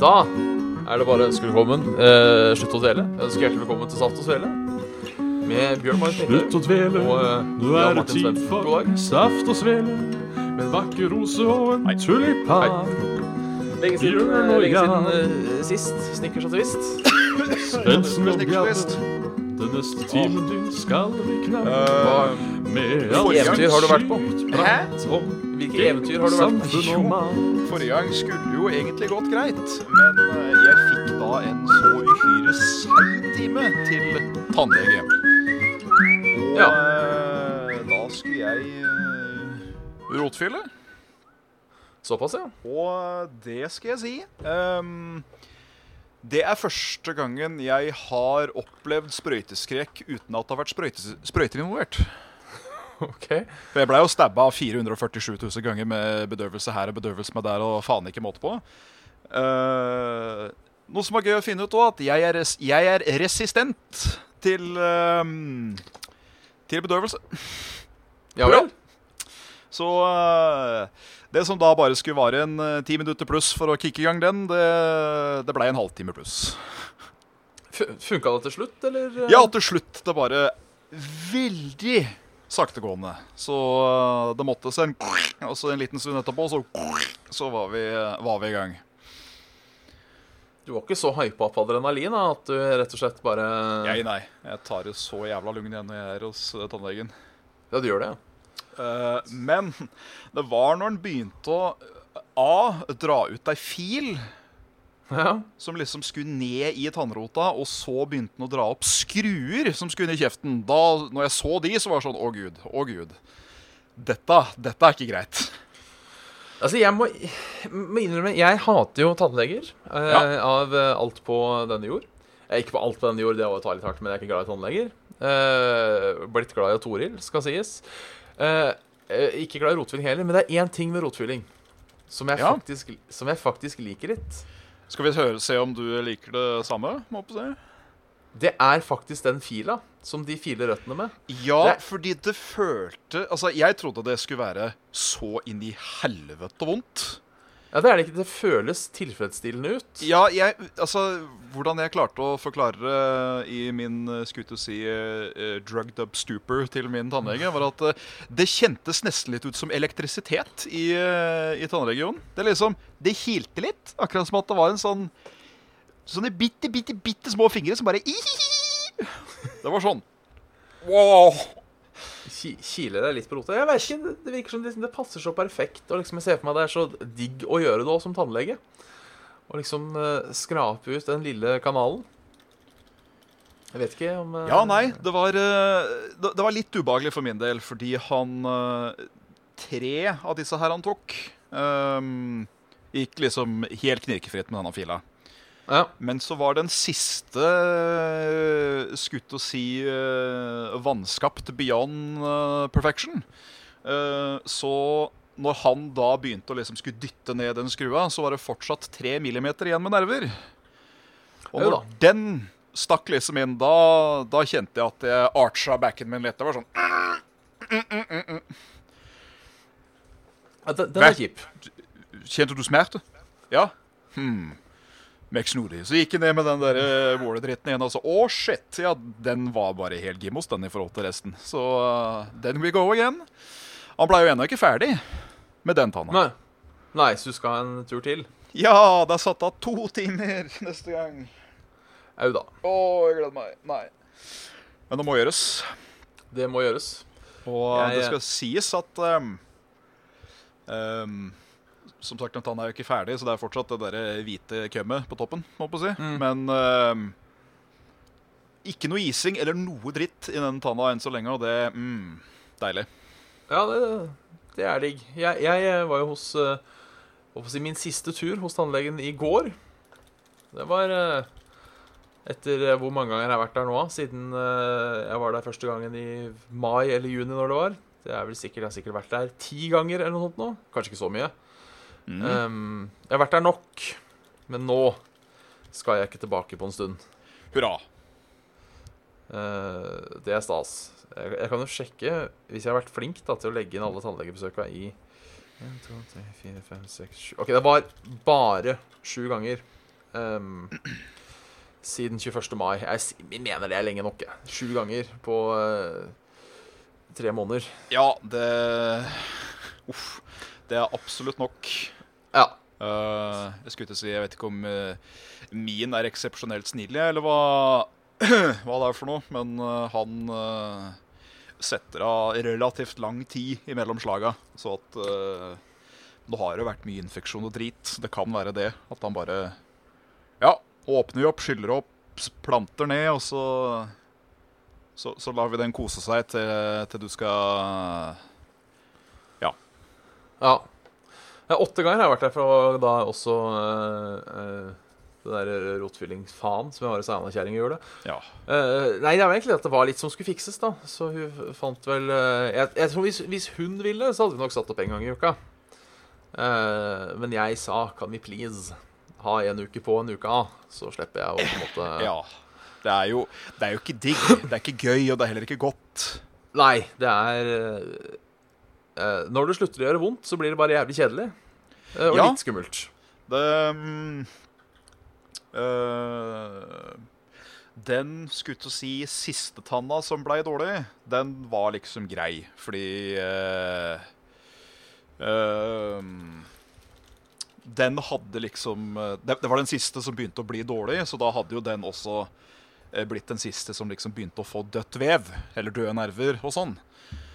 Da er det bare å ønske velkommen. Eh, slutt å dvele. Ønsker hjertelig velkommen til Saft og Svele. Med Bjørn Magnus Slutt å dvele, og eh, nå Jan er det Martin tid Svendsen. for dag. saft og svele. Med en vakker rose og en tulipan. Lenge siden, Bjørn eh, og lenge Jan. siden eh, sist. Snickers og twist. Svendsen og Snickerstvist. Den neste timen din skal vi knappe Uh, med Hvilke eventyr har du vært på? Hæ? Om Hvilke eventyr har du vært på? samfunn og mat. forrige gang skulle jo egentlig gått greit, men eh, jeg fikk da en så uhyre sein time til tannlege. Og Ja. eh, da skulle jeg uh, rotfylle, Såpass, ja. og det skal jeg si. Um, det er første gangen jeg har opplevd sprøyteskrek uten at det har vært sprøytes- sprøyter involvert. Ok. For jeg blei jo stabba 447 000 ganger med bedøvelse her og bedøvelse med der, og faen ikke måte på. Uh, noe som er gøy å finne ut òg, at jeg er, jeg er resistent til ehm, Til bedøvelse. Ja vel. Så eh, det som da bare skulle vare en ti minutter pluss for å kicke i gang den, det, det blei en halvtime pluss. Funka det til slutt, eller? Ja, til slutt. Det bare veldig saktegående. Så eh, det måtte seg en Og så en liten stund etterpå, så, så var, vi, var vi i gang. Du var ikke så hypa på adrenalin da, at du rett og slett bare Jeg, nei. Jeg tar det så jævla lugn igjen når jeg er hos eh, tannlegen. Ja, du gjør det, ja. Eh, men det var når han begynte å A. Dra ut ei fil Ja. som liksom skulle ned i tannrota, og så begynte han å dra opp skruer som skulle inn i kjeften. Da når jeg så de, så var det sånn Å, gud. Å, gud. Dette, dette er ikke greit. Altså, jeg må, må innrømme, jeg hater jo tannleger eh, Ja. av eh, alt på denne jord. Jeg er ikke på alt på denne jord, det var å ta litt hardt, men jeg er ikke glad i tannleger. Eh, blitt glad i Toril, skal sies. Eh, eh, ikke glad i rotfylling heller, men det er én ting med rotfylling som jeg, Ja. faktisk, som jeg faktisk liker litt. Skal vi høre, se om du liker det samme? Må jeg si. Det er faktisk den fila som de filer røttene med. Ja, Det- fordi det følte Altså, jeg trodde det skulle være så inn i helvete vondt. Ja, Det er det ikke. Det føles tilfredsstillende ut. Ja, jeg Altså, hvordan jeg klarte å forklare det i min eh, skulle til si uh, drugged up stupor til min tannlege, var at uh, det kjentes nesten litt ut som elektrisitet i, uh, i tannregionen. Det liksom Det kilte litt. Akkurat som at det var en sånn Sånne bitte, bitte, bitte små fingre som bare Det var sånn. Wow. Ki- Kiler deg litt på rota. Jeg vet ikke, det- virker som det, det passer så perfekt. Og liksom Jeg ser for meg det er så digg å gjøre det òg som tannlege. Og liksom uh, skrape ut den lille kanalen. Jeg vet ikke om uh, Ja, nei, det var, uh, det, det var litt ubehagelig for min del, fordi han Tre av disse her han tok, ehm, gikk liksom helt knirkefritt med denne fila. Ja. Men så var den siste skutt å si eh, vanskapt beyond eh, perfection. Eh, så når han da begynte å liksom skulle dytte ned den skrua, så var det fortsatt tre millimeter igjen med nerver. Og når den stakk liksom inn, da, da kjente jeg at jeg archa backen min litt. Det var sånn den er kjip. Kjente du smerte? Ja. Hmm. Snodig. Så gikk han ned med den der Waller-dritten igjen og så Å, shit! Ja, den var bare helt gimmos, den, i forhold til resten. Så uh, then we go again. Han ble jo ennå ikke ferdig med den tanna. Nei. Nei, så du skal ha en tur til? Ja, det er satt av to timer neste gang. Au da. Å, jeg gleder meg. Nei. Men det må gjøres. Det må gjøres. Og Jeg- det skal sies at um, um, Som sagt, tanna er jo ikke ferdig, så det er fortsatt det der hvite kømmet på toppen. Må på si. Mm. Men uh, ikke noe ising eller noe dritt i den tanna enn så lenge, og det mm, Deilig. Ja, det, det er digg. Jeg, jeg var jo hos uh, si, min siste tur hos tannlegen i går. Det var uh, etter eh, hvor mange ganger jeg har vært der nå, siden eh, jeg var der første gangen i mai eller juni, når det var. Det er vel sikkert, Jeg har sikkert vært der ti ganger eller noe sånt nå. Kanskje ikke så mye. Mm. Um, jeg har vært der nok, men nå skal jeg ikke tilbake på en stund. Hurra. Uh, det er stas. Jeg, jeg kan jo sjekke, hvis jeg har vært flink da, til å legge inn alle tannlegebesøka i 1, 2, 3, 4, 5, 6, 7 OK, det var bare Sju ganger. Um, siden 21. mai. Jeg mener det er lenge nok. Sju ganger på uh, tre måneder. Ja, det Uff. Det er absolutt nok. Ja. Uh, jeg skulle ikke si, jeg vet ikke om uh, min er eksepsjonelt snill, eller hva, hva det er for noe, men uh, han setter av relativt lang tid imellom slaga. Så at Nå har det vært mye infeksjon og drit. Det kan være det. At han bare Ja, åpner vi opp, skyller opp, planter ned, og så så, så lar vi den kose seg til, til du skal ja. Ja, Åtte ganger har jeg vært der for da også eh, eh, det der rotfyllingsfaen som jeg har i Seina-kjerringa gjør det. Ja. Eh, nei, det var egentlig at det var litt som skulle fikses, da. Så hun fant vel eh, jeg, jeg tror hvis, hvis hun ville, så hadde vi nok satt opp en gang i uka. Eh, men jeg sa 'kan vi please ha en uke på en uke av', så slipper jeg å på en måte ja. Det er, jo, det er jo ikke digg. Det er ikke gøy, og det er heller ikke godt. Nei, det er eh, Når du slutter å gjøre vondt, så blir det bare jævlig kjedelig. eh, og Ja. litt skummelt. Det um, uh, Den skulle til å si siste tanna som blei dårlig, den var liksom grei, fordi uh, uh, Den hadde liksom det, det var den siste som begynte å bli dårlig, så da hadde jo den også blitt den siste som liksom begynte å få dødt vev, eller døde nerver og sånn.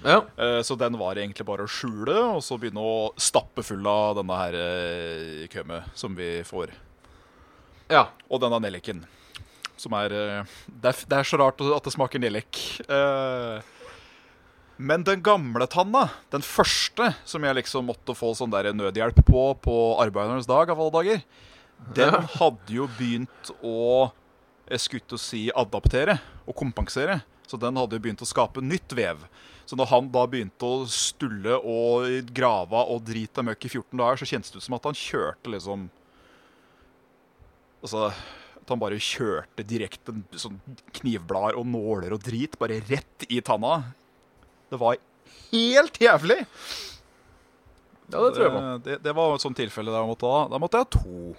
Ja. Eh, Så den var egentlig bare å skjule, og så begynne å stappe full av denne her eh, kømmet som vi får. ja. Og denne nelliken. Som er eh, det, er det er så rart at det smaker nellik. Men den gamle tanna, den første som jeg liksom måtte få sånn der nødhjelp på på arbeidernes dag av alle dager, den hadde jo begynt å jeg skulle til å si adaptere og kompensere. Så den hadde jo begynt å skape nytt vev. Så når han da begynte å stulle og grave og drite møkk i 14 dager, så kjentes det ut som at han kjørte liksom Altså at han bare kjørte direkte sånn knivblader og nåler og drit bare rett i tanna. Det var helt jævlig! ja, det tror jeg på. Det, det, det var et sånt tilfelle der jeg måtte ha. Da måtte jeg ha to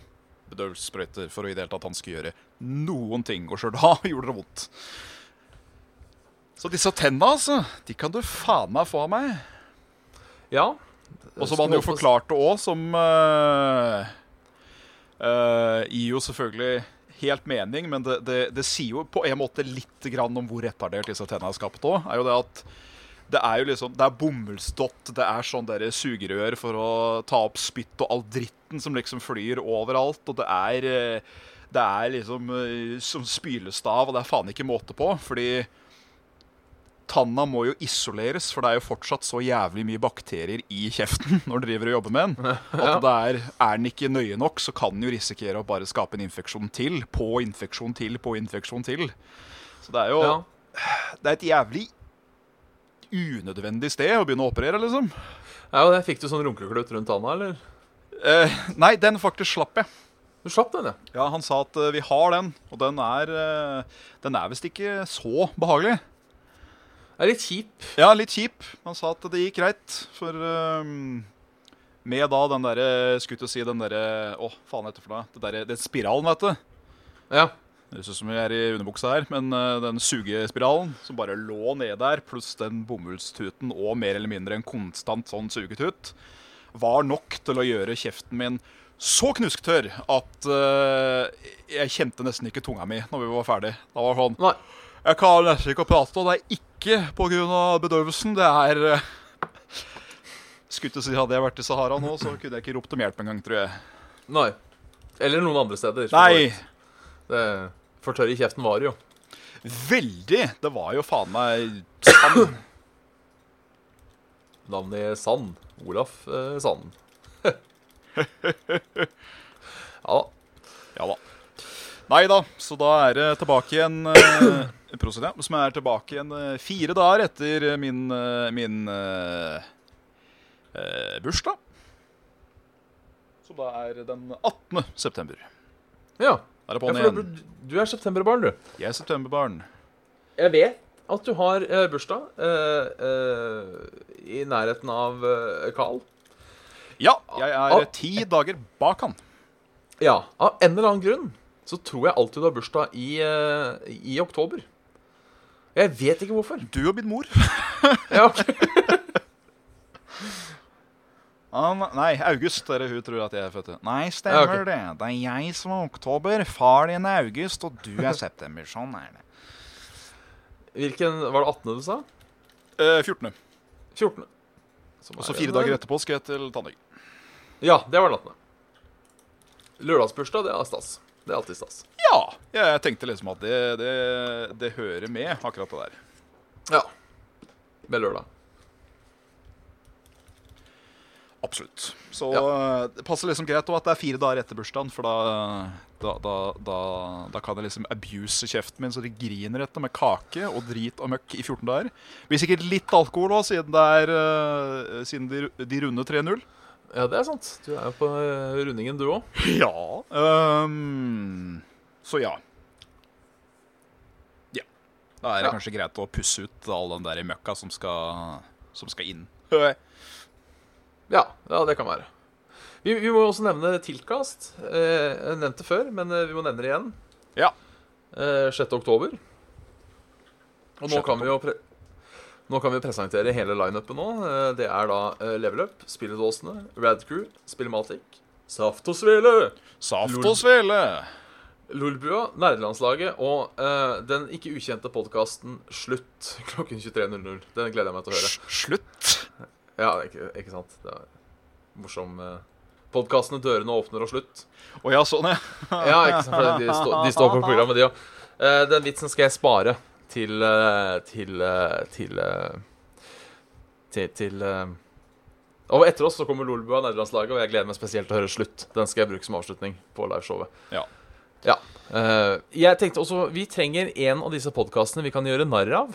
bedøvelsessprøyter for å i det hele tatt han skulle gjøre noen ting. Og sjøl da gjorde det vondt. Så disse tenna, altså, de kan du faen meg få av meg. Ja. Og som han jo forklarte òg, som uh, uh, gir jo selvfølgelig helt mening, men det, det, det sier jo på en måte litt grann om hvor retardert disse tenna er skapt òg. Er jo det at det er jo liksom Det er bomullsdott, det er sånn der sugerør for å ta opp spytt og all dritten som liksom flyr overalt, og det er eh, Det er liksom eh, som spylestav, og det er faen ikke måte på, fordi Tanna må jo isoleres, for det er jo fortsatt så jævlig mye bakterier i kjeften når du driver og jobber med den. At det er, er den ikke nøye nok, så kan den jo risikere å bare skape en infeksjon til, på infeksjon til, på infeksjon til. Så det er jo Ja. Det er et jævlig unødvendig sted å begynne å operere, liksom. ja, og der Fikk du sånn runkeklut rundt tanna, eller? Eh, nei, den faktisk slapp jeg. Du slapp den, ja. Ja, Han sa at uh, vi har den, og den er, uh, den er visst ikke så behagelig. Det er litt kjip. Ja, litt kjip. Han sa at det gikk greit, for um, med da den derre Skulle til å si den derre Å, faen heter det for noe? Det derre- Den spiralen, vet du. Ja. Det ser ut som vi er i underbuksa her, men uh, den sugespiralen som bare lå nede der, pluss den bomullstuten og mer eller mindre en konstant sånn sugetut, var nok til å gjøre kjeften min så knusktørr at uh, jeg kjente nesten ikke tunga mi når vi var ferdig. Da var det sånn Nei. Jeg kan nesten ikke prate, og det er ikke pga. bedøvelsen. Det er eh, Skulle til å si Hadde jeg vært i Sahara nå, så kunne jeg ikke ropt om hjelp engang, tror jeg. Nei. Eller noen andre steder. Nei! Det For tørr i kjeften var det jo. Veldig! Det var jo faen meg sand. Navnet Sand. Olaf eh, Sand. ja da. Ja da. Nei da, så da er det tilbake igjen eh, Prosit, ja. Som er tilbake igjen eh, fire dager etter eh, min, eh, min eh, eh, bursdag. Som da er den 18. september. Ja. Er ja du, du er septemberbarn, du. Jeg er septemberbarn. Jeg vet at du har eh, bursdag eh, eh, i nærheten av Carl. Ja, jeg er Ah. ti dager bak han. Ja, av en eller annen grunn så tror jeg alltid du har bursdag i, i oktober. Jeg vet ikke hvorfor. Du og min mor. Ja, An nei, August er det hun tror at jeg er født. Nei, Ja, stemmer det. Det er jeg som er oktober, far din er august, og du er september. Sånn er det. Hvilken Var det 18. du sa? Eh, 14. 14. Som Og så fire dager etterpå skal jeg til tannlegen. Ja, det var den 18. Lørdagsbursdag, det er stas. Det er alltid stas. Ja, jeg tenkte liksom at det, det, det hører med, akkurat det der. Ja. Med lørdag. Absolutt. Så Ja. det passer liksom greit at det er fire dager etter bursdagen, for da, da, da, da, kan jeg liksom abuse kjeften min så det griner etter med kake og drit og møkk i 14 dager. Blir sikkert litt alkohol òg, siden det er eh, Siden de, de runde 3-0. Ja, det er sant. Du er jo på eh, rundingen, du òg. Ja. Um, så ja. Ja. Da er det Ja. kanskje greit å pusse ut all den der møkka som skal, som skal inn. Ja, ja, det kan være. Vi, vi må også nevne Tiltkast. Eh, jeg nevnte før, men eh, vi må nevne det igjen. Ja. Eh, 6. oktober. Og nå 6. kan vi jo pre nå kan vi presentere hele lineupen nå. Eh, det er da eh, Level Up, Spilledåsene, Radcrew, Spillematic, Saft og Svele, Saft og svele. Lolbua, Nerdelandslaget og uh, den ikke ukjente podkasten Slutt klokken 23.00. Den gleder jeg meg til å høre. Slutt. Ja, ikke, ikke sant? Det er morsom uh, Podkastene 'Dørene åpner og slutt'. Å ja, sånn, ja. Ja, ikke sant? For de, stå, de står på programmet, de òg. den vitsen skal jeg spare til eh, til eh, til eh, til, til eh, Og etter oss så kommer Lolbua nederlandslaget, og jeg gleder meg spesielt til å høre slutt. Den skal jeg bruke som avslutning på liveshowet. Ja. Ja. Eh, jeg tenkte også Vi trenger en av disse podkastene vi kan gjøre narr av.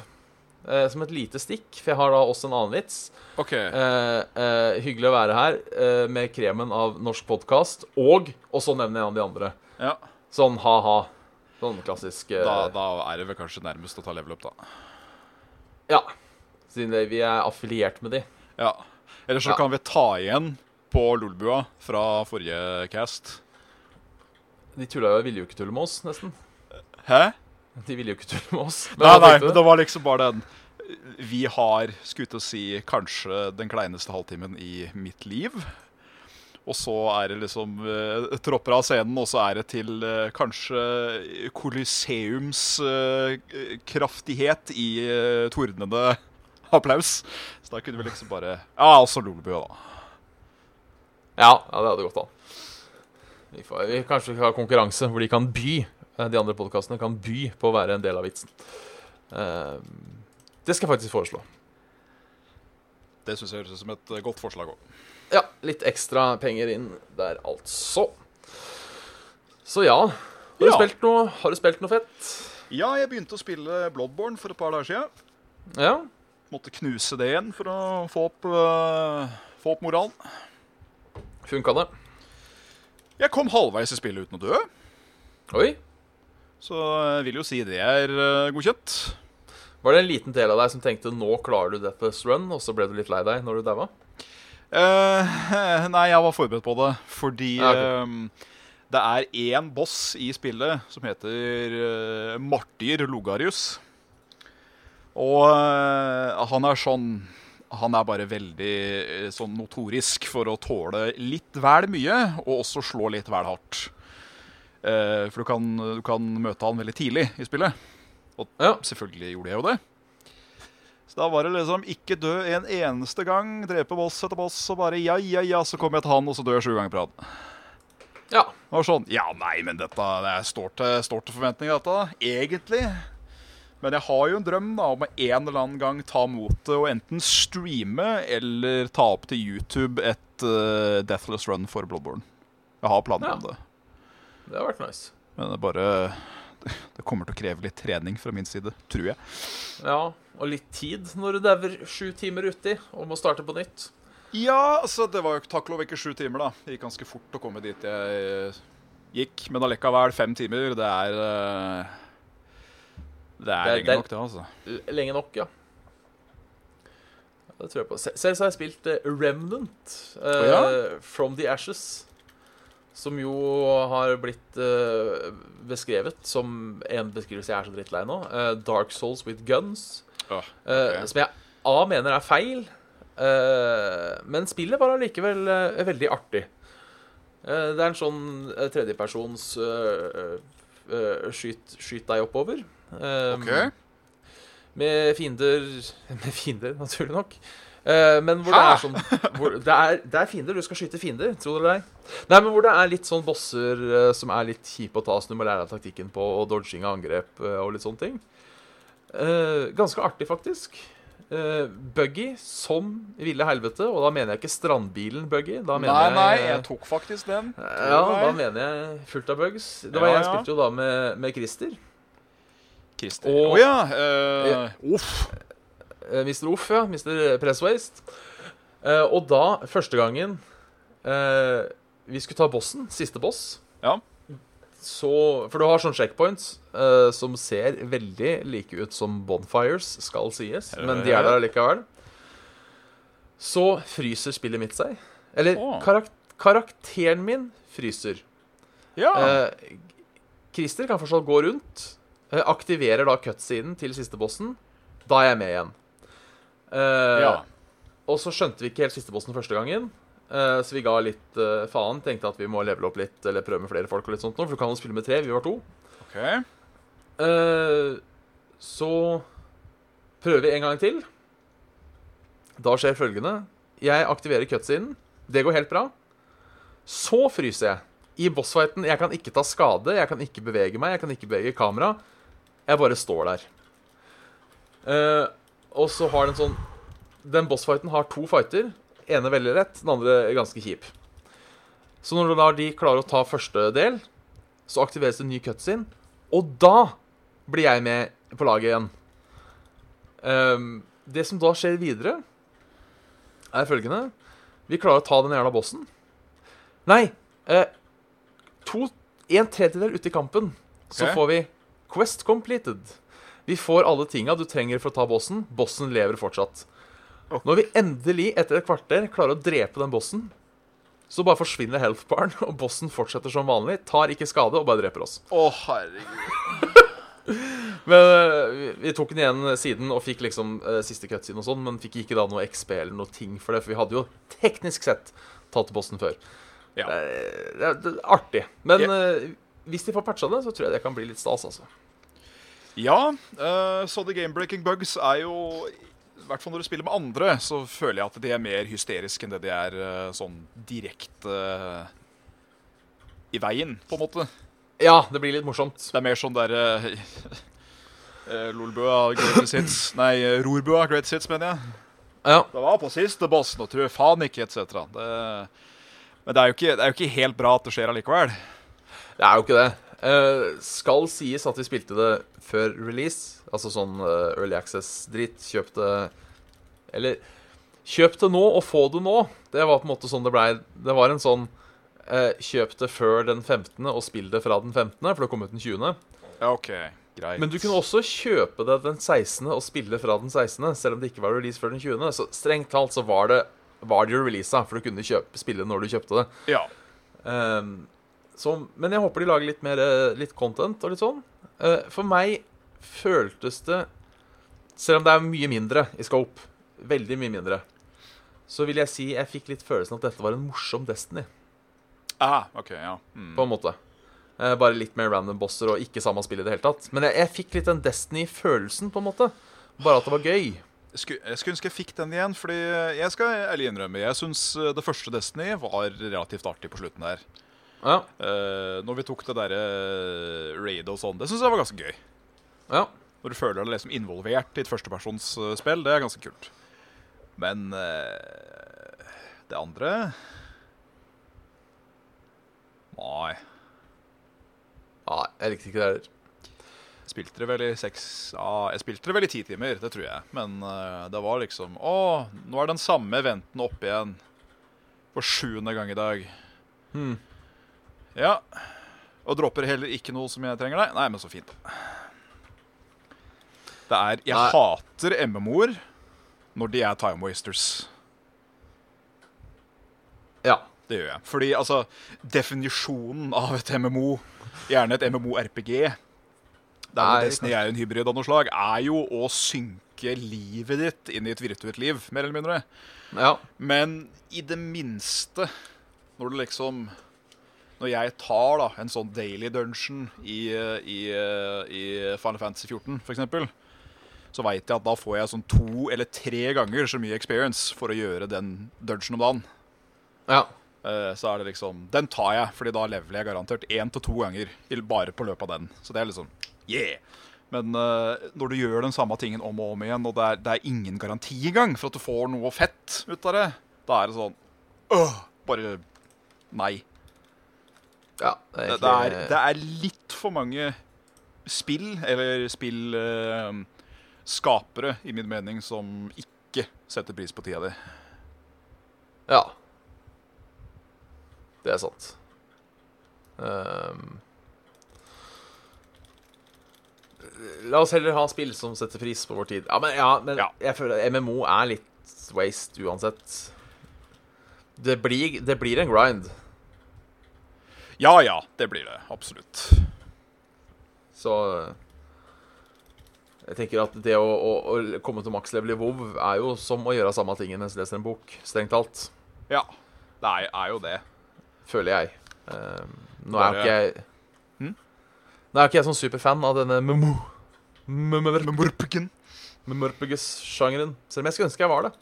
eh, som et lite stikk, for jeg har da også en annen vits. OK. Eh, eh, hyggelig å være her eh, med kremen av norsk podkast. Og Og så nevner jeg en av de andre. Ja. Sånn ha-ha. Sånn klassisk eh, Da, da er det vel kanskje nærmest å ta level up, da. Ja. Siden vi er affiliert med de. Ja. Eller så Ja. kan vi ta igjen på Lolbua fra forrige cast. De tulla jo, ville jo ikke tulle med oss, nesten. Hæ? De ville jo ikke tulle med oss. Nei, nei, men det var liksom bare den Vi har, skulle til å si, kanskje den kleineste halvtimen i mitt liv. Og så er det liksom uh, tropper av scenen, og så er det til uh, kanskje Colosseums eh, kraftighet i uh, tordnende applaus. Så da kunne vi liksom bare Ja, også Lolebua, da. Ja, ja, det hadde gått an. Vi får, vi, kanskje vi skal ha konkurranse hvor de kan by. De andre podkastene kan by på å være en del av vitsen. Uh, det skal jeg faktisk foreslå. Det syns jeg høres ut som et godt forslag òg. Ja, litt ekstra penger inn der, altså. Så ja. Har du, Ja. Spilt, noe, har du spilt noe fett? Ja, jeg begynte å spille Bloodborne for et par dager siden. Ja. Måtte knuse det igjen for å få opp, uh, få opp moralen. Funka det? Jeg kom halvveis i spillet uten å dø, Oi. så jeg vil jo si det er uh, godkjent. Var det en liten del av deg som tenkte nå klarer du Death's Run, og så ble du litt lei deg når du daua? Eh, nei, jeg var forberedt på det, fordi Ja, ok. eh, det er én boss i spillet som heter uh, Martyr Logarius. Og uh, han er sånn Han er bare veldig sånn notorisk for å tåle litt vel mye, og også slå litt vel hardt. For du kan, du kan møte han veldig tidlig i spillet. Og Ja. selvfølgelig gjorde jeg jo det. Så da var det liksom ikke dø en eneste gang, drepe boss etter boss, og bare ja, ja, ja, så kommer jeg til han, og så dør jeg sju ganger på rad. Ja. Det var sånn Ja, nei, men dette det står til, står til forventninger, dette. Egentlig. Men jeg har jo en drøm da, om en eller annen gang ta motet og enten streame eller ta opp til YouTube et uh, Deathless Run for Bloodborne. Jeg har planer Ja. om det. Det har vært nice. Men det er bare Det kommer til å kreve litt trening fra min side, tror jeg. Ja, og litt tid når du dauer sju timer uti og må starte på nytt. Ja, altså, det var jo takk og lov ikke sju timer, da. Det gikk ganske fort å komme dit jeg eh, gikk. Men allikevel, fem timer, det er eh, Det er Det er- lenge det er- nok, det, altså. Lenge nok, ja. Ja, Det tror jeg på. Selv så har jeg spilt eh, Remnant. uh, oh, ja? From the Ashes. Som jo har blitt uh, beskrevet som en beskrivelse jeg er så drittlei nå. Uh, Dark Souls with guns. Oh, okay. ok. Som jeg A mener er feil, eh, men spillet var allikevel eh, veldig artig. Eh, det er en sånn eh, tredjepersons eh, eh, skyt, skyt deg oppover. Um, okay. Med fiender Med fiender, naturlig nok. Eh, men hvor det er sånn det, er, det er fiender. Du skal skyte fiender, tro det eller ei. Nei, men hvor det er litt sånn bosser eh, som er litt kjipe å ta, som du må lære deg taktikken på, og dodging av angrep eh, og litt sånne ting. Ganske artig, faktisk. Buggy som ville helvete, og da mener jeg ikke strandbilen Buggy. Da mener Nei, jeg, nei, jeg tok faktisk den. Ja, da mener jeg fullt av bugs. Det var Ja, Jeg spilte jo da med, med Christer. Christer. Å oh, ja. Uh, Uff. Eh, Mr. Off, ja. Mr. Presswaste. Eh, og da, første gangen eh, vi skulle ta bossen, siste boss Ja. så, For du har sånne checkpoints eh, som ser veldig like ut som bonfires, skal sies. Men de er der allikevel. Så fryser spillet mitt seg. Eller karak karakteren min fryser. Ja. Eh, Christer kan fortsatt gå rundt. Aktiverer da cutsiden til siste bossen. Da er jeg med igjen. Eh, ja. Og så skjønte vi ikke helt siste bossen første gangen. eh, så vi ga litt eh, faen. Tenkte at vi må levele opp litt, eller prøve med flere folk. og litt sånt nå, For du kan jo spille med tre. Vi var to. Okay. Så prøver vi en gang til. Da skjer følgende. Jeg aktiverer cutsiden. Det går helt bra. Så fryser jeg. I bossfighten jeg kan ikke ta skade, jeg kan ikke bevege meg, jeg kan ikke bevege kamera. Jeg bare står der. Eh, og så har den sånn Den bossfighten har to fighter. Ene veldig lett, den andre ganske kjip. Så når da de klarer å ta første del, så aktiveres det en ny cutscene. Og da blir jeg med på laget igjen. Um, det som da skjer videre, er følgende Vi klarer å ta den jævla bossen. Nei, eh, to, en tredjedel ute i kampen, så får vi Quest completed. Vi får alle tinga du trenger for å ta bossen. Bossen lever fortsatt. Når vi endelig, etter et kvarter, klarer å drepe den bossen, så bare forsvinner health-baren, og bossen fortsetter som vanlig, tar ikke skade og bare dreper oss. Å, herregud. Men øh, vi, vi tok den igjen siden og fikk liksom uh, siste cutscene og sånn, men fikk ikke da noe XP eller noe ting for det, for vi hadde jo teknisk sett tatt bossen før. Ja. Det, er- det, er- det artig. Men øh, hvis de får patcha det, så tror jeg det kan bli litt stas, altså. Ja, uh, så The Game Breaking Bugs er jo I hvert fall når du spiller med andre, så føler jeg at de er mer hysteriske enn det de er eh, sånn direkte uh, i veien, på en måte. Ja, det blir litt morsomt. Det er mer sånn der uh, Lolbua Great Sits Nei, Rorbua Great Sits, mener jeg. Ja. Det var på siste bossen, og tror faen ikke, etc. Men det er, jo ikke, det er jo ikke helt bra at det skjer allikevel. Det er jo ikke det. Eh, skal sies at vi spilte det før release. Altså sånn uh, Early Access-dritt. Kjøp det Eller kjøp det nå og få det nå. Det var på en måte sånn det blei. Det var en sånn uh, Kjøp det før den 15., og spill det fra den 15., for det kom ut den 20. Ja, OK. Greit. Men du kunne også kjøpe det den 16. og spille fra den 16., selv om det ikke var release før den 20. Så strengt talt så var det var det jo releasa, for du kunne kjøpe, spille når du kjøpte det. Ja. Ehm, så, men jeg håper de lager litt mer eh, litt content og litt sånn. Eh, for meg føltes det Selv om det er mye mindre i scope, veldig mye mindre, så vil jeg si jeg fikk litt følelsen at dette var en morsom Destiny, Ah, OK, ja. Mm. på en måte. Eh, bare litt mer random bosser og ikke samme spill i det hele tatt. Men jeg, jeg fikk litt den Destiny-følelsen, på en måte. Bare at det var gøy. Jeg skulle, jeg skulle ønske jeg fikk den igjen, fordi jeg skal ærlig innrømme Jeg syns det første Destiny var relativt artig på slutten der. Ja. Uh, når vi tok det derre raid og sånn, det syns jeg var ganske gøy. ja. Når du føler deg liksom involvert i et førstepersonsspill, det er ganske kult. Men uh, det andre Nei. Nei, jeg likte ikke det heller. Spilte det vel i seks ah, jeg spilte det vel i ti timer, det tror jeg. Men uh, det var liksom Å, nå er den samme eventen oppe igjen. For sjuende gang i dag. Hmm. Ja. Og dropper heller ikke noe som jeg trenger, deg. Nei, men så fint. Det er Jeg Nei. hater MMO-er når de er time wasters. Ja. Det gjør jeg. Fordi altså, definisjonen av et MMO, gjerne et MMO-RPG der hvor Destiny er en hybrid av noe slag, er jo å synke livet ditt inn i et virtuelt liv, mer eller mindre. Ja. Men i det minste, når du liksom Når jeg tar da en sånn daily dungeon i, i, i Final Fantasy 14, for eksempel, så veit jeg at da får jeg sånn to eller tre ganger så mye experience for å gjøre den dungeon om dagen. ja. Eh, Så er det liksom Den tar jeg, Fordi da leveler jeg garantert én til to ganger bare på løpet av den. Så det er liksom yeah. Men eh, når du gjør den samme tingen om og om igjen, og det er, det er ingen garanti engang for at du får noe fett ut av det, da er det sånn øh, Bare nei. Ja det er Det, er, det er litt for mange spill, eller spillskapere, i min mening, som ikke setter pris på tida di. Ja. Det er sant. Um, la oss heller ha spill som setter pris på vår tid. Ja, men, ja, men Ja. jeg føler MMO er litt waste uansett. Det blir, det blir en grind. Ja ja, det blir det. Absolutt. Så jeg tenker at det å, å, å komme til makslevel i WoW er jo som å gjøre samme tingen mens du leser en bok. Strengt talt. Ja, det er, er jo det. føler jeg. Um, nå er jo ikke jeg Hm? Nå er jo ikke jeg sånn superfan av denne. Mumurpugus-sjangeren. Selv om jeg skulle ønske jeg var det.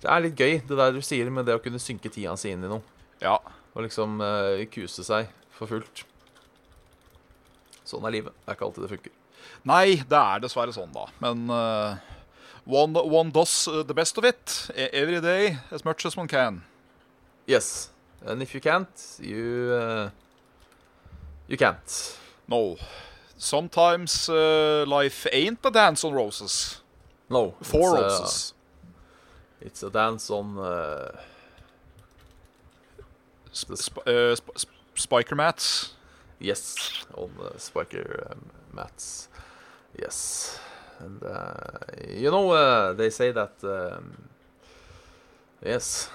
Det er litt gøy, det der du sier med det å kunne synke tida si inn i noe. Ja. Og liksom eh, kuse seg for fullt. Sånn er livet. Det er ikke alltid det funker. Nei, det er dessverre sånn, da. Men uh, one, one does uh, the best of it e- every day as much as one can. Yes. And if you can't, you uh, You can't. No. Sometimes uh, life ain't a dance on roses. No. Four it's, roses. It's a dance on uh, Sp sp uh, sp sp spiker mats. Yes, on the spiker um, mats. Yes, and uh, you know uh, they say that um, yes,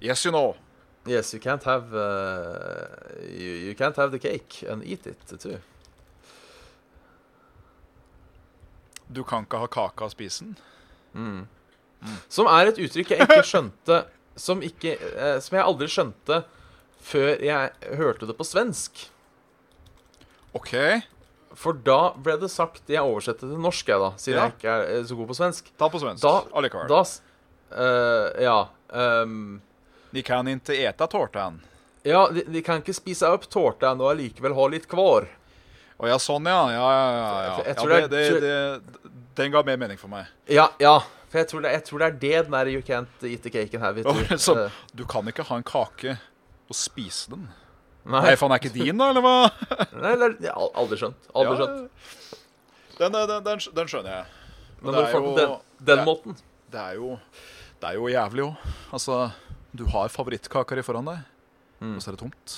Yes, you know. yes you can't have uh, you, you can't have the cake and eat it too. Du kan ikke ha kaka og spise den. Mm. Som er et uttrykk jeg ikke skjønte Som, ikke, eh, som jeg aldri skjønte før jeg hørte det på svensk. OK. For da ble det sagt Jeg oversetter til norsk, jeg, da, siden Ja. jeg ikke er eh, så god på svensk. Ta på svensk. Da- Allikevel. Da eh, Ja. Um, de kan ikke ete tårtan. ja, de, de kan ikke spise opp tårten og allikevel ha litt kvar. Å ja, sånn, ja. Ja, ja, ja. ja. Ja det, det det, det, den ga mer mening for meg. Ja, ja. For jeg tror, det, jeg tror det er det den der You can't eat the cake and have it. Eh, du kan ikke ha en kake og spise den. nei, Nei, faen, er ikke din, da, eller hva? nei, det er- jeg har aldri skjønt. Aldri Ja, skjønt. Den, den, den, den skjønner jeg. Men det er du får på jo- den, den det måten Det er jo, det er jo jævlig òg. Altså, du har favorittkaker i foran deg, Mm. og så er det tomt.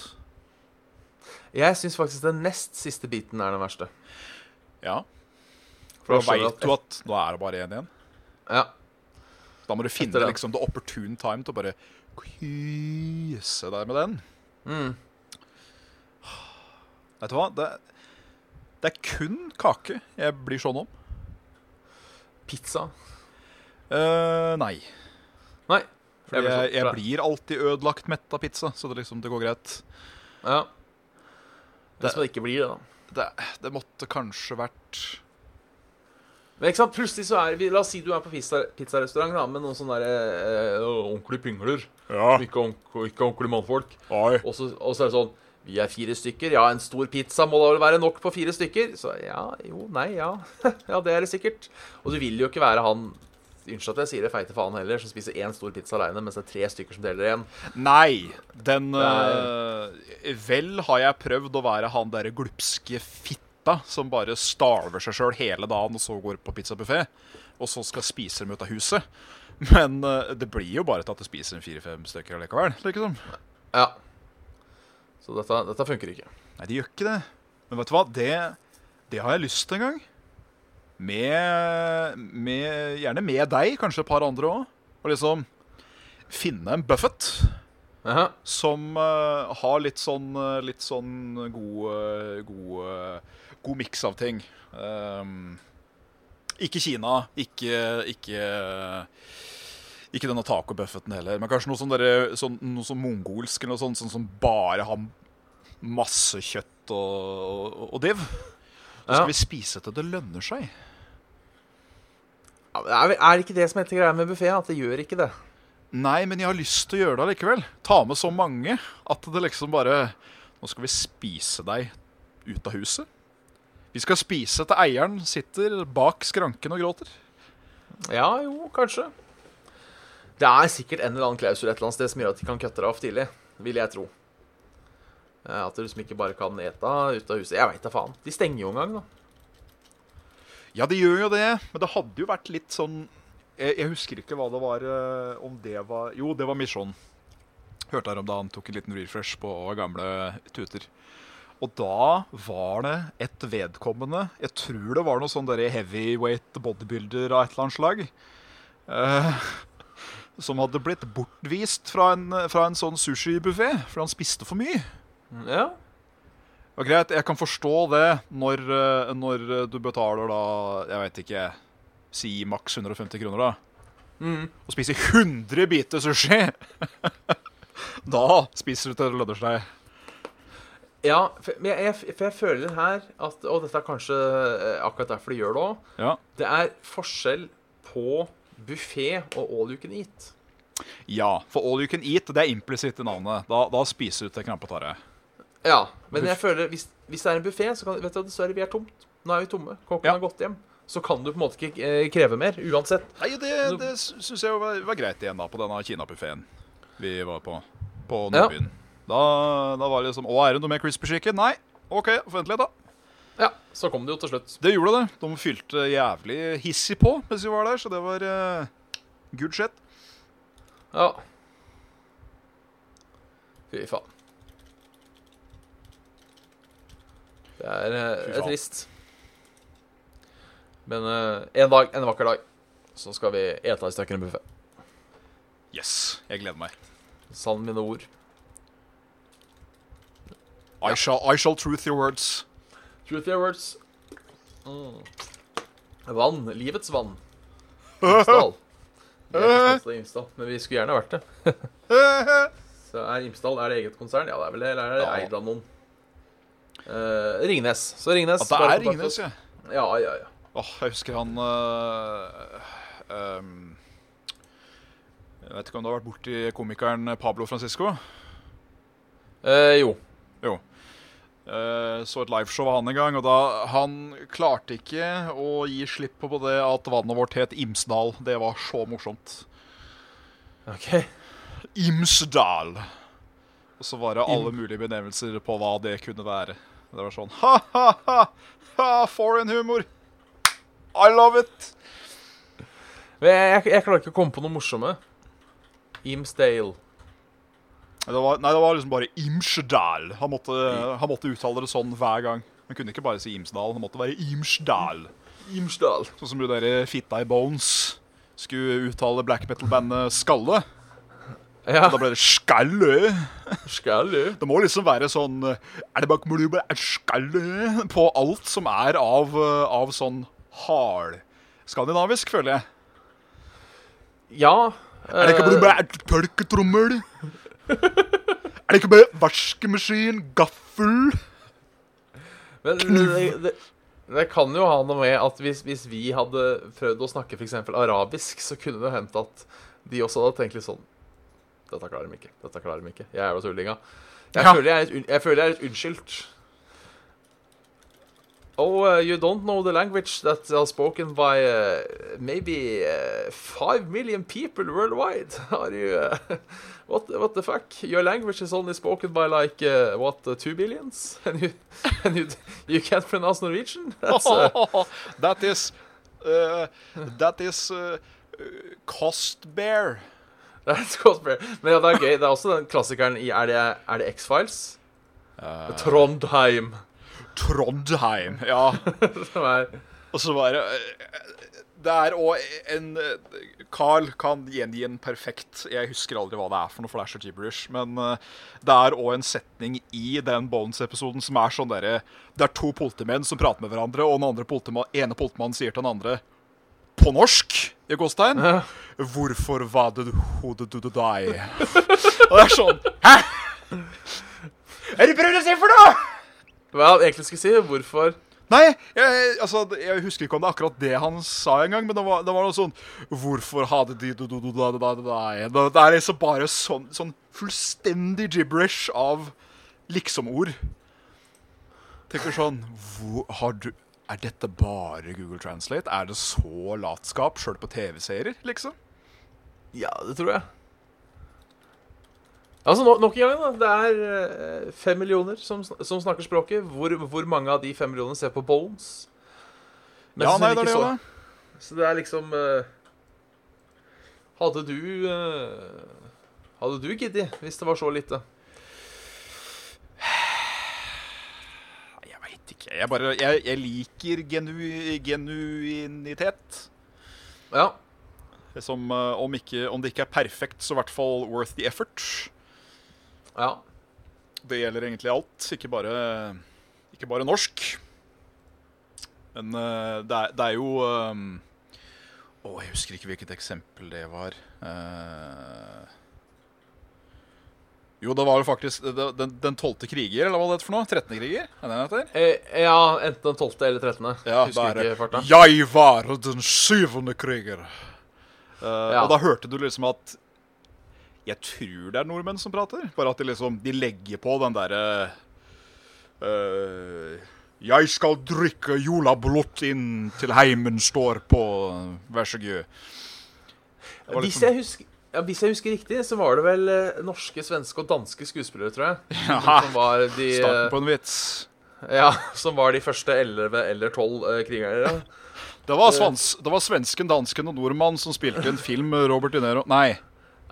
Jeg syns faktisk den nest siste biten er den verste. Ja. For da veit du at nå er det bare én igjen. Ja. Da må du finne liksom the opportune time til å bare kyse deg med den. Mm. Vet du hva? Det, det er kun kake jeg blir sånn om. Pizza. Uh, nei. Nei. Fordi blir sånn, jeg, jeg blir alltid ødelagt mett av pizza, så det, liksom, det går greit. Ja. Det Det- det ikke blir det, da. Det, det måtte kanskje vært Men ikke sant, plutselig så er vi La oss si du er på pizza- pizzarestaurant da, med noen sånne der, øh, ordentlige pingler. Ja. Ikke, onk, ikke ordentlige mannfolk. Og så, og så er det sånn Vi er fire stykker. Ja, en stor pizza må da vel være nok på fire stykker? Så ja, jo, nei, ja. ja, det er det sikkert. Og du vil jo ikke være han Unnskyld at jeg sier det, feite faen heller, som spiser én stor pizza aleine, mens det er tre stykker som deler én. Nei. Den eh, Vel har jeg prøvd å være han derre glupske fitta som bare starver seg sjøl hele dagen, og så går på pizzabuffé, og så skal spise dem ut av huset. Men uh, det blir jo bare til at du spiser en fire-fem stykker allikevel. Liksom. Ja. Så dette, dette funker ikke. Nei, det gjør ikke det. Men vet du hva? Det, det har jeg lyst til en gang. Med, med Gjerne med deg, kanskje et par andre òg. Og liksom finne en buffet. Aha. som uh, har litt sånn, eh, litt sånn god, god, god miks av ting. Um, ikke Kina, ikke, ikke ikke denne tacobuffeten heller, men kanskje noe sånn, der, sånn, noe sånn mongolsk eller noe sånt, sånn som bare har masse kjøtt og, og, og div. Så skal Ja. vi spise til det lønner seg. Er det ikke det som heter greia med buffé? At det gjør ikke det? Nei, men jeg har lyst til å gjøre det allikevel. Ta med så mange at det liksom bare Nå skal vi spise deg ut av huset. Vi skal spise til eieren sitter bak skranken og gråter. Ja, jo, kanskje. Det er sikkert en eller annen klausul et eller annet sted som gjør at de kan kutte deg av tidlig. Vil jeg tro. Eh, At du liksom ikke bare kan ete ut av huset. Jeg veit da faen. De stenger jo en gang, da. Ja, de gjør jo det, men det hadde jo vært litt sånn Jeg, jeg husker ikke hva det var eh, Om det var Jo, det var Misjon. Hørte her om da han tok en liten refresh på gamle tuter. Og da var det et vedkommende Jeg tror det var noe sånn heavyweight bodybuilder av et eller annet slag. eh, som hadde blitt bortvist fra en, fra en sånn sushibuffé fordi han spiste for mye. Ja. Og greit, jeg kan forstå det når, eh, når du betaler da, jeg vet ikke, si maks 150 kroner da. Mm. Og spiser 100 biter sushi. da spiser du til det lønner seg. Ja, for jeg, jeg, for jeg føler her at Og dette er kanskje eh, akkurat derfor de gjør det òg. Ja. Det er forskjell på buffé og all you can eat. ja, for all you can eat, det er implisitt i navnet. Da, da spiser du til krampe og tare. Ja, men jeg føler hvis, hvis det er en buffé, så kan Vet du, dessverre, vi er tomt. Nå er vi tomme. Kokken Ja. har gått hjem. Så kan du på en måte ikke eh, kreve mer, uansett. Nei, det, det syns jeg var, var greit igjen da, på denne Kina-buffeen vi var på. På Ja. Da, da var det liksom Å, er det noe mer crispy chicken? Nei. OK, vent litt, da. Ja, så kom det jo til slutt. Det gjorde det. De fylte jævlig hissig på mens vi var der, så det var uh, good shit. Ja. Fy faen. Det er, uh, Fy faen. trist. Men uh, en dag, en vakker dag, så skal vi ete i stykker en buffé. Yes, jeg gleder meg. Sann mine ord. I shall, I shall truth your words. Truth your words. Mm. Vann. Livets vann. Imsdal. Men vi skulle gjerne vært det. Så er Imsdal er det eget konsern? Ja, det er vel det. Eller er det eid av noen? Uh, Ringnes. Så Ringnes At det er Ringnes, ja. Ja, ja, ja. Åh, jeg husker han uh, um, Jeg vet ikke om du har vært borti komikeren Pablo Francisco? Eh, jo. Jo. Uh, så et liveshow av han en gang, og da Han klarte ikke å gi slipp på det at vannet vårt het Imsdal. Det var så morsomt. OK. Imsdal. Og så var det alle mulige benevnelser på hva det kunne være. Det var sånn ha-ha-ha! Ha, foreign humor! I love it! Jeg, jeg, jeg klarer ikke å komme på noe morsomme. Imsdale. Det var, nei, det var liksom bare Imsdal. Han måtte, han måtte uttale det sånn hver gang. Han kunne ikke bare si Imsdal, han måtte være Imsdal. Imsdal. Sånn som du der fitta i Bones skulle uttale black metal-bandet Skalle. Ja. Da ble det Skalle. Skalle. Det må liksom være sånn Er det bare Skalle På alt som er av, eh, av sånn hard skandinavisk, føler jeg. Ja. Er det ikke eh, bare er tørketrommel? Er det ikke bare vaskemaskin, gaffel? Men det, det, det kan jo ha noe med at hvis, hvis vi hadde prøvd å snakke f.eks. arabisk, så kunne det hendt at de også hadde tenkt litt sånn Dette klarer de ikke. Dette klarer de ikke. Jeg er jo tullinga. Jeg, Ja. føler jeg, jeg føler jeg er litt unnskyldt. Oh, uh, you don't know the language that are spoken by uh, maybe uh, five million people worldwide. Are you? Uh, what? What the fuck? Your language is only spoken by like uh, what? Uh, two billions? And you and you you can't pronounce Norwegian? That's, that is uh, That is uh, cost bear. that's Cosplay. Men ja, det er gøy. Det er også den klassikeren i Er det, er det X-Files? Trondheim. Trondheim. Ja. Som er Og så bare eh, det er òg en eh, Carl kan gjengi en perfekt Jeg husker aldri hva det er for noe, for det er så gibberish. Men eh, det er òg en setning i den Bones-episoden som er sånn derre Det er to politimenn som prater med hverandre, og den andre politimann, ene politimannen sier til den andre på norsk i gåstegn Ja. 'Hvorfor var det hodet du deg?' og det er sånn Hæ?! Er det prøvd å si for noe?! Hva jeg egentlig skulle si? Hvorfor Nei, jeg, altså, jeg husker ikke om det er akkurat det han sa engang, men det var, noe sånn Hvorfor hadde de do, do, do, da, da, da, da. Det er liksom bare sånn, sånn fullstendig gibberish av liksom-ord. Tenker sånn hvor, har du, Er dette bare Google Translate? Er det så latskap sjøl på TV-serier, liksom? Ja, det tror jeg. Altså, no, Nok en gang, da. Det er eh, fem millioner som, som snakker språket. Hvor, hvor mange av de fem millionene ser på Bones? Men Ja, nei, det er det så. det. Så det er liksom uh, Hadde du uh, Hadde du giddet hvis det var så lite? Jeg veit ikke. Jeg bare Jeg, jeg liker genu, genuinitet. Ja. Som om, ikke, om det ikke er perfekt, så i hvert fall worth the effort. Ja. Det gjelder egentlig alt, ikke bare, ikke bare norsk. Men uh, det, er, det er jo um, Å, jeg husker ikke hvilket eksempel det var. Uh, jo, det var jo faktisk det- det- Den, den 12. kriger, eller hva det heter for noe? 13. kriger? Er det den heter? Eh, ja, enten den 12. eller 13. Ja, Husker det er ikke farta. Jeg var den syvende kriger. Uh, Ja. Og da hørte du liksom at Jeg tror det er nordmenn som prater. Bare at de liksom De legger på den derre uh, Jeg skal drikke jolablått inn til heimen står på, vær så god. Hvis jeg, husker, ja, hvis jeg husker riktig, så var det vel eh, norske, svenske og danske skuespillere, tror jeg. Ja, Som var de, Starten eh, på en vits. ja, som var de første 11 eller 12 eh, krigerne. Det var, svans, det var svensken, dansken og nordmannen som spilte en film med Robert De Niro Nei,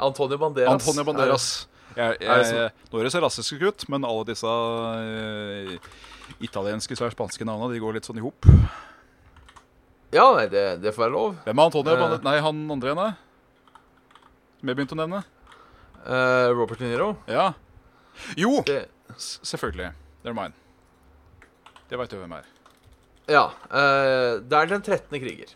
Antonio Banderas. Antonio Banderas. Jeg, det jeg, nå høres jeg rasistisk ut, men alle disse uh, italienske og spanske navnene De går litt sånn i hop. Ja, nei, det, det får være lov. Hvem er Antonio Uh, Banderas? Nei, han andre ene? Som jeg begynte å nevne? Uh, Robert De Niro. Ja. Jo, Det, selvfølgelig. Never mind. Det veit du hvem er. ja. Uh, det er den 13. kriger.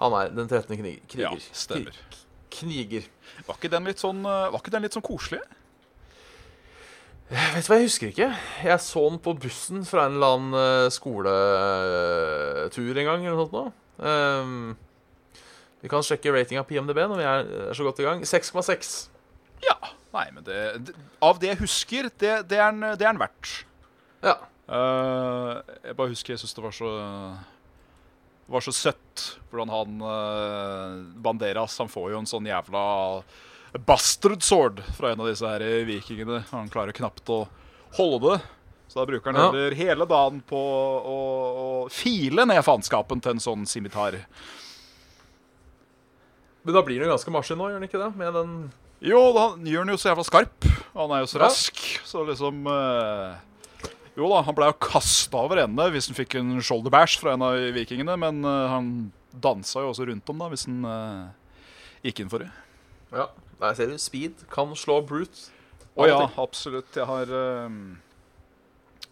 Han er den 13. kriger Ja, stemmer. Kni- Kniger. Var ikke den litt sånn, eh, var ikke den litt sånn koselig? Vet du hva, jeg husker ikke. Jeg så den på bussen fra en eller annen eh, skoletur en gang. eller noe sånt nå. Ehm, vi kan sjekke ratinga på IMDb når vi er, så godt i gang. 6,6. Ja. Nei, men det, det Av det jeg husker, det, det er den verdt. Ja. Uh, jeg bare husker jeg syns det var så det var så søtt hvordan han eh, Banderas Han får jo en sånn jævla bastard sword fra en av disse her vikingene. Han klarer knapt å holde det. Så da bruker han Ja. heller hele dagen på å, å file ned faenskapen til en sånn simitar. Men da blir han jo ganske maskin nå, gjør han ikke det? Med den Jo, da gjør han jo så jævla skarp. Han er jo så Ja. rask, så liksom eh, Jo da, han ble jo kasta over ende hvis han fikk en shoulder bash fra en av vikingene, men eh, han dansa jo også rundt om da hvis han uh, gikk inn for det. Ja, der ser du. Speed kan slå brute. Å ja, absolutt. Jeg har eh,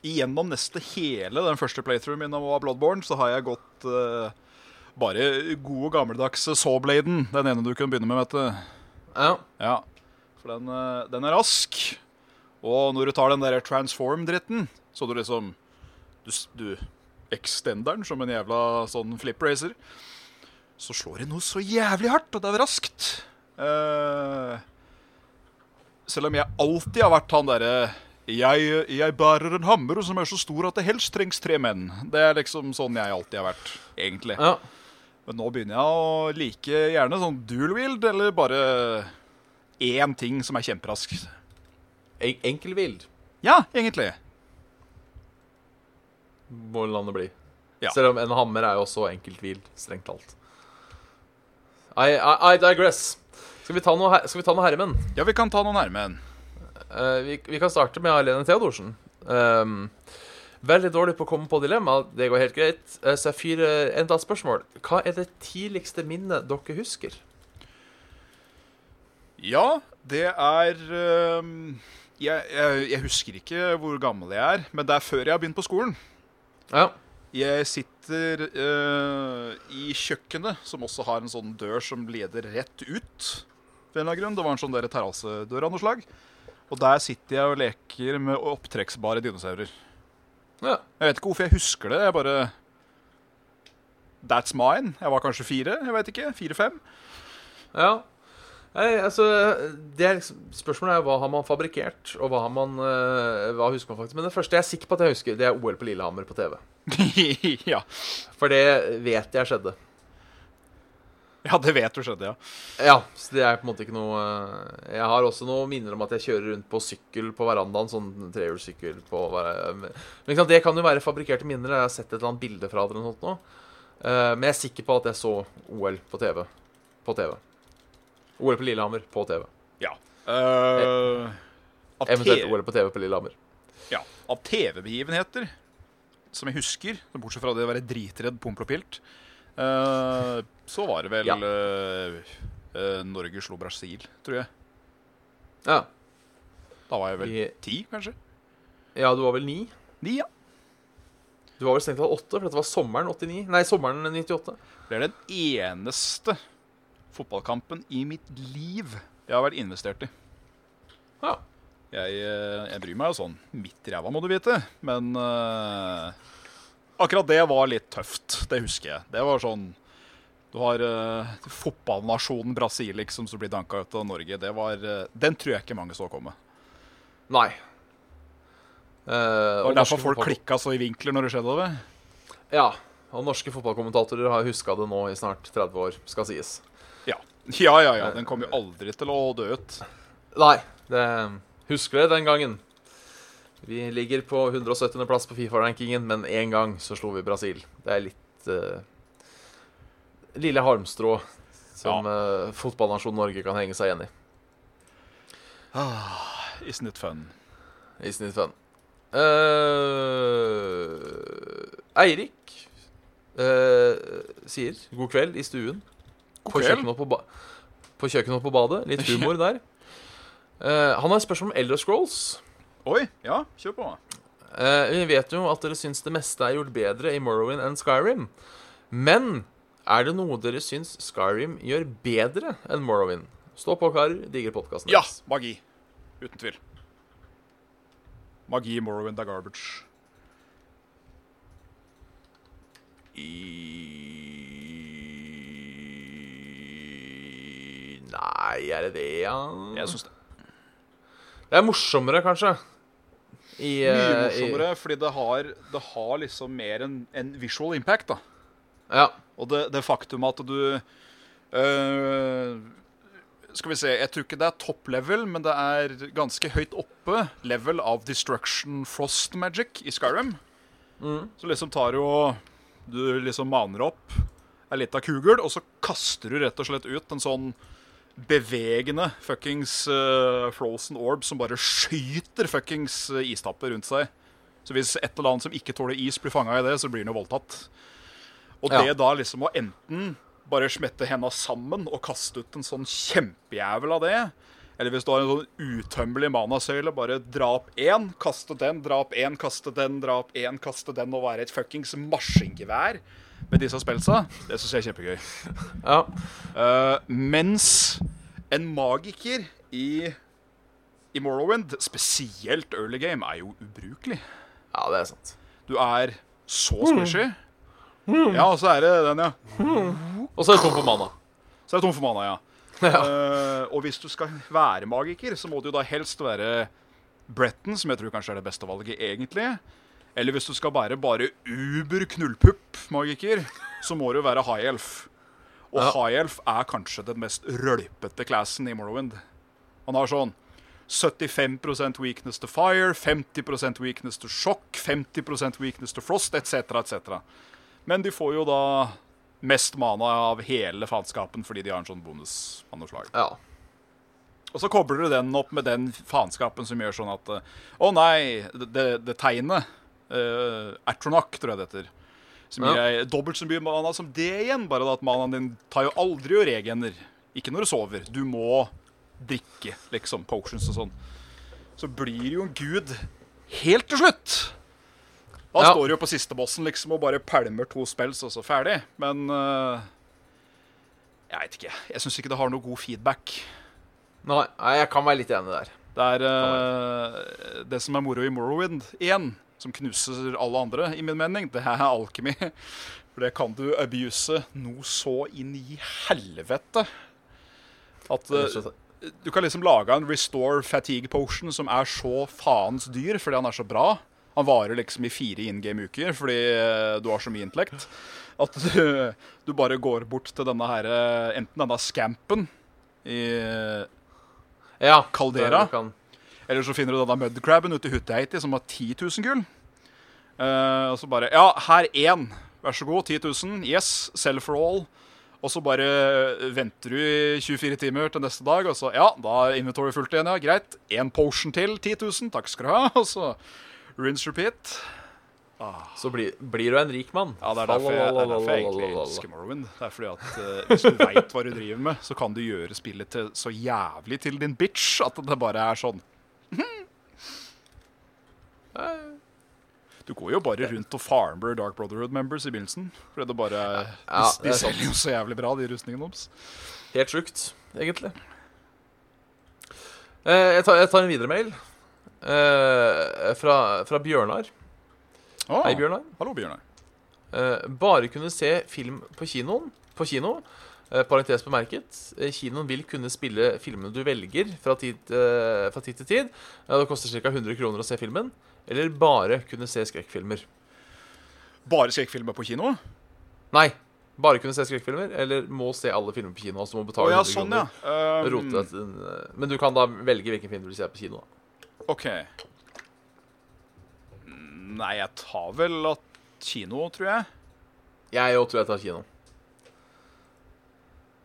Igjennom neste hele den første playthroughen min av Bloodborne, så har jeg gått uh, bare gode, gammeldagse Sawbladen. Den ene du kunne begynne med, vet du. Ja. Ja, for den, den er rask. Og når du tar den der transform-dritten, så du liksom Du, du extender den som en jævla sånn flip racer. Så slår det noe så jævlig hardt, og det er raskt. Uh, selv om jeg alltid har vært han derre jeg, jeg bærer en hammer som er så stor at det helst trengs tre menn. Det er liksom sånn jeg alltid har vært, egentlig. ja. Men nå begynner jeg å like gjerne sånn dual wield, eller bare én ting som er kjemperask. En enkelvild Ja, egentlig. Må landet bli. Ja. Selv om en hammer er jo også enkelthvil, strengt talt. I, I, I digress. Skal vi ta noe, her- skal vi ta noe herremenn? Ja, vi kan ta noen herremenn. en. Eh, vi, vi kan starte med Alene Theodorsen. Um, Veldig dårlig på å komme på dilemma. Det går helt greit. Uh, Så jeg fyrer enda et spørsmål. Hva er det tidligste minnet dere husker? Ja, det er um, jeg, jeg, jeg husker ikke hvor gammel jeg er, men det er før jeg har begynt på skolen. Ja. Jeg sitter uh, i kjøkkenet, som også har en sånn dør som leder rett ut. Grunn. Det var en sånn terrassedør av noe slag. Og der sitter jeg og leker med opptrekksbare dinosaurer. ja. Jeg vet ikke hvorfor jeg husker det. Jeg bare That's mine. Jeg var kanskje fire. Jeg vet ikke. Fire-fem. Ja. Nei, altså, det er Spørsmålet er hva har man fabrikkert, og hva har man eh, Hva husker man faktisk? Men det første jeg er sikker på at jeg husker, det er OL på Lillehammer på TV. ja. For det vet jeg skjedde. ja, det vet du skjedde, ja. Ja, så det er på en måte ikke noe eh, Jeg har også noen minner om at jeg kjører rundt på sykkel på verandaen. Sånn trehjulssykkel på Men sant, det kan jo være fabrikkerte minner. Jeg har sett et eller annet bilde fra det eller noe. Eh, Men jeg er sikker på at jeg så OL på TV. På TV. OL på Lillehammer på TV. Ja. Uh, Eventuelt OL på TV på Lillehammer. ja, av TV-begivenheter som jeg husker, bortsett fra det å være dritredd Pompel og Pilt, uh, så var det vel Ja. uh, eh, Norge slo Brasil, tror jeg. Ja. Da var jeg vel I- ti, kanskje? ja, du var vel ni? Ni, ja. Du var vel strengt tatt åtte, for dette var sommeren 89. Nei, sommeren 98. Det er den eneste fotballkampen i mitt liv jeg har vært investert i. Ja. Jeg, eh, jeg bryr meg jo sånn midt i ræva, må du vite. Men uh, akkurat det var litt tøft. Det husker jeg. Det var sånn Du har uh, fotballnasjonen Brasil liksom som blir danka ut av Norge. Det var, uh, den tror jeg ikke mange så komme. Nei. var Det og derfor folk fotball- klikka så i vinkler når det skjedde. Det. Ja. Og norske fotballkommentatorer har huska det nå i snart 30 år, skal sies. Ja. ja, ja, ja. Den kommer jo aldri til å dø ut. Nei, det husker det den gangen. Vi ligger på 170. plass på Fifa-rankingen, men én gang så slo vi Brasil. Det er litt uh, lille halmstrå som eh, fotballnasjonen Norge kan henge seg igjen i. Isn't it fun? I it fun. Uh, Eirik uh, sier 'god kveld' i stuen. På kjøkkenet på, på kjøkkenet på badet. Litt humor der. Uh, han har et spørsmål om Elder Scrolls. Oi, ja, kjør på. Uh, vi vet jo at dere syns det meste er gjort bedre i Morrowind enn Skyrim. Men er det noe dere syns Skyrim gjør bedre enn Morrowind? Stå på, karer. Digger podkasten Ja, magi. Uten tvil. Magi i Morrowind er garbage. I... Nei, er det det, ja? Jeg syns det Det er morsommere, kanskje. I, mye morsommere, morsommere, fordi det har, det har liksom mer en, en visual impact, da. Ja. Og det, det faktum at du øh, Skal vi se, jeg tror ikke det er top level, men det er ganske høyt oppe level av destruction frost magic i Skyrim. Så liksom tar du og Du liksom maner opp ei lita kugel, og så kaster du rett og slett ut en sånn bevegende fuckings uh, frozen orb som bare skyter fuckings øh, istapper rundt seg. Så hvis et eller annet som ikke tåler is, blir fanga i det, så blir den jo voldtatt. Og Ja. det da liksom å enten bare smette henda sammen og kaste ut en sånn kjempejævel av det, eller hvis du har en sånn utømmelig manasøyle, bare dra opp én, kaste den, dra opp én, kaste den, dra opp én, kaste den, og være et fuckings maskingevær med disse spelsa, det syns jeg er kjempegøy. ja. Uh, mens en magiker i, i Morrowind, spesielt early game, er jo ubrukelig. Ja, det er sant. Du er så squishy. Ja, og så er det den, ja. Og så er det tom for mana. Så er det tom for mana, ja. Eh, og hvis du skal være magiker, så må du jo da helst være Bretton, som jeg tror kanskje er det beste valget egentlig. Eller hvis du skal være bare uber knullpupp-magiker, så må du være High Elf. Og Ja. High Elf er kanskje den mest rølpete classen i Morrowind. Han har sånn 75% weakness to fire, 50% weakness to shock, 50% weakness to frost, etc., etc. Men de får jo da mest mana av hele faenskapen fordi de har en sånn bonus av noe slag. Ja. Og så kobler du den opp med den faenskapen som gjør sånn at Å Å nei, det, det tegnet Uh, Atronac, tror jeg det heter. Som gir deg dobbelt så mye mana som det igjen, bare at manaen din tar jo aldri og regener. Ikke når du sover. Du må drikke, liksom. Potions og sånn. Så blir jo en gud helt til slutt. Da Ja. står du jo på siste bossen liksom og bare pælmer to spells, og så ferdig. Men uh, jeg veit ikke. Jeg syns ikke det har noe god feedback. Nei, jeg kan være litt enig der. Det er uh, det som er moro i Morrowind 1, som knuser alle andre, i min mening, det er alkemi. For det kan du abuse noe så inn i helvete. At eh, du kan liksom lage en restore fatigue potion som er så faens dyr fordi han er så bra. Han varer liksom i fire in game-uker fordi eh, du har så mye intellekt. At du, du bare går bort til denne her, eh, enten denne scampen i Ja, Caldera? Eller så finner du denne mudcrabben ute i Hutteheiti som har 10 000 gull. Uh, og så bare Ja, her én. Vær så god. 10 000. Yes. Sell for all. Og så bare venter du i 24 timer til neste dag, og så Ja, da er inventory fullt igjen, ja. Greit. Én potion til. 10 000. Takk skal du ha. Og så rinse repeat. så blir, blir du en rik mann. Ja, det er derfor jeg, det er derfor jeg egentlig elsker Morrowind. Det er fordi at uh, Hvis du veit hva du driver med, så kan du gjøre spillet til så jævlig til din bitch at det bare er sånn Du går jo bare rundt og farmer Dark Brotherhood-members i begynnelsen. Fordi det bare Ja, De, de er selger jo så jævlig bra, de rustningene deres. Helt sjukt, egentlig. Eh, jeg, tar, jeg tar en videre mail. Eh, fra, fra Bjørnar. Å, Hei, Bjørnar. Hallo, Bjørnar. Eh, bare kunne se film på kinoen På kino. Eh, parentes bemerket. Eh, kinoen vil kunne spille filmene du velger fra tid, eh, fra tid til tid. Det koster ca. 100 kroner å se filmen. Eller bare kunne se skrekkfilmer. Bare skrekkfilmer på kino? Nei, bare kunne se skrekkfilmer. Eller må se alle filmer på kino. Altså må Å oh, ja, 100 sånn, ja. Um, Men du kan da velge hvilken film du vil se på kino. da. OK. Nei, jeg tar vel at kino, tror jeg. Jeg òg tror jeg tar kino.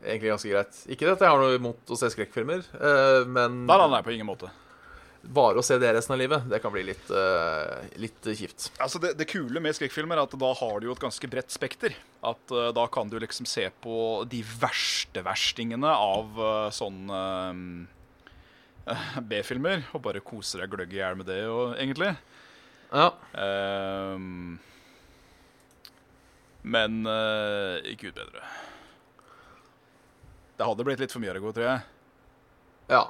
Egentlig ganske greit. Ikke at jeg har noe imot å se skrekkfilmer, eh, men Nei, nei, nei, på ingen måte. bare å se det resten av livet, det kan bli litt, uh, litt kjipt. Altså det, det kule med skrekkfilmer er at da har du jo et ganske bredt spekter. At uh, da kan du liksom se på de verste verstingene av uh, sånne B-filmer. Og bare kose deg gløgg i hjel med det, og, egentlig. Ja. Ehm, men uh, gud bedre. Det hadde blitt litt for mye Ergo, tror jeg. ja.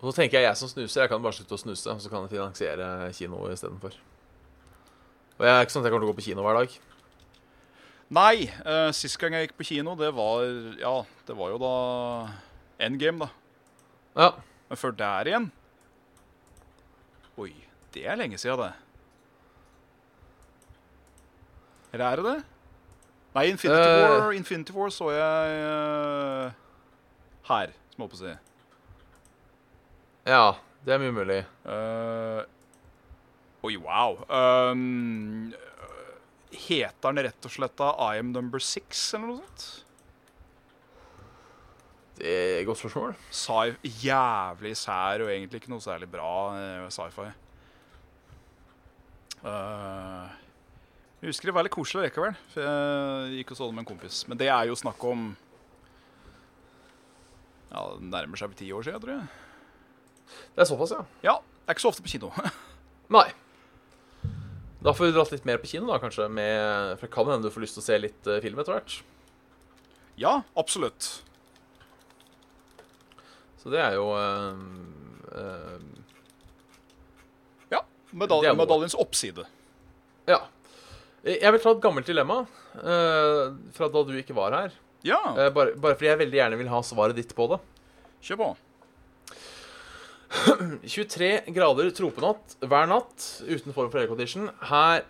Og så tenker jeg jeg som snuser, jeg kan bare slutte å snuse, og så kan jeg finansiere kino istedenfor. Og jeg er ikke sånn at jeg kommer til å gå på kino hver dag. Nei, uh, sist gang jeg gikk på kino, det var Ja, det var jo da Endgame, da. Ja. Men før der igjen Oi, det er lenge siden, det. Eller er det det? Nei, Infinity uh, War, Infinity War så jeg uh, her, som jeg holdt på å si. Ja, det er mye mulig. Uh, oi, wow. Um, heter den rett og slett da I am number six, eller noe sånt? Det er et godt spørsmål. Sci jævlig sær og egentlig ikke noe særlig bra sci-fi. Eh, jeg husker det var litt koselig likevel. For jeg gikk og så det med en kompis. Men det er jo snakk om Ja, det nærmer seg ti år siden, tror jeg. Det er såpass, ja. Ja, det er ikke så ofte på kino. Nei. Da får vi dratt litt mer på kino, da, kanskje. Med, for det kan hende du får lyst til å se litt eh, film etter hvert. ja, absolutt. Så det er jo øh, øh, Ja. Medaljens oppside. Ja. Jeg vil ta et gammelt dilemma uh, fra da du ikke var her. Ja, Uh, bare, bare fordi jeg veldig gjerne vil ha svaret ditt på det. kjør på. 23 grader tropenatt hver natt uten form for aircondition. Her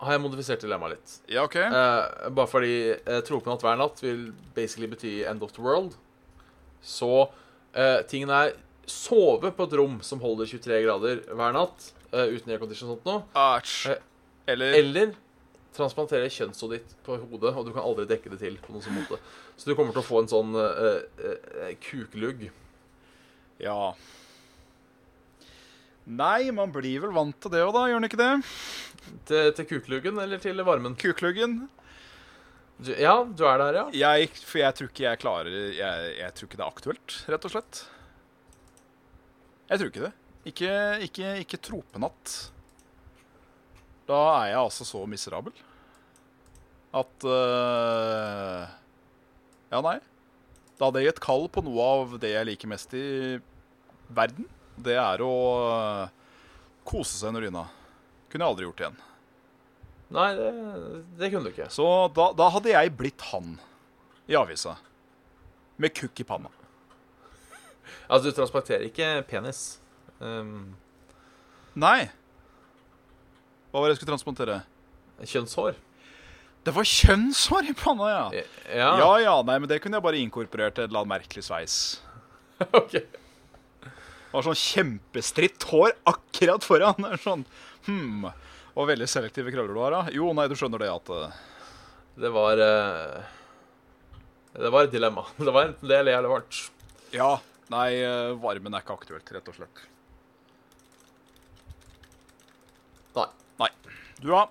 har jeg modifisert dilemmaet litt. Ja, OK. Uh, bare fordi eh, tropenatt hver natt vil basically bety end of the world. Så eh, tingen er sove på et rom som holder 23 grader hver natt eh, uten aircondition og sånt noe. Eh, Eller Eller transplantere kjønnshodet ditt på hodet, og du kan aldri dekke det til på noen sånn måte. Så du kommer til å få en sånn uh, uh, kuklugg. Ja. Nei, man blir vel vant til det òg, da. Gjør man ikke det? Til, til kukluggen eller til varmen? Kukluggen. Du, ja, du er der, ja. Jeg, for jeg tror ikke jeg klarer jeg, jeg tror ikke det er aktuelt, rett og slett. Jeg tror ikke det. Ikke, ikke, ikke tropenatt. Da er jeg altså så miserabel at uh, Ja, nei. Da hadde jeg gitt kall på noe av det jeg liker mest i verden. Det er å øh, kose seg under dyna. Kunne jeg aldri gjort igjen. Nei, det, det kunne du ikke. Så da, da hadde jeg blitt han i avisa. Med kukk i panna. Altså, du transporterer ikke penis. Um, Nei. Hva var det jeg skulle transplantere? kjønnshår. Det var kjønnshår i panna, ja. Ja. Ja ja, nei, men det kunne jeg bare inkorporert til et eller annet merkelig sveis. ok. Det var sånn kjempestritt hår akkurat foran. Sånn, hmm. Og veldig selektive krøller du har, da. Jo, nei, du skjønner det at eh, Det var uh... Det var et dilemma. Det var enten det eller jævlig varmt. Ja. Nei, eh, varmen er ikke aktuelt, rett og slett. Nei. Nei. Du, da?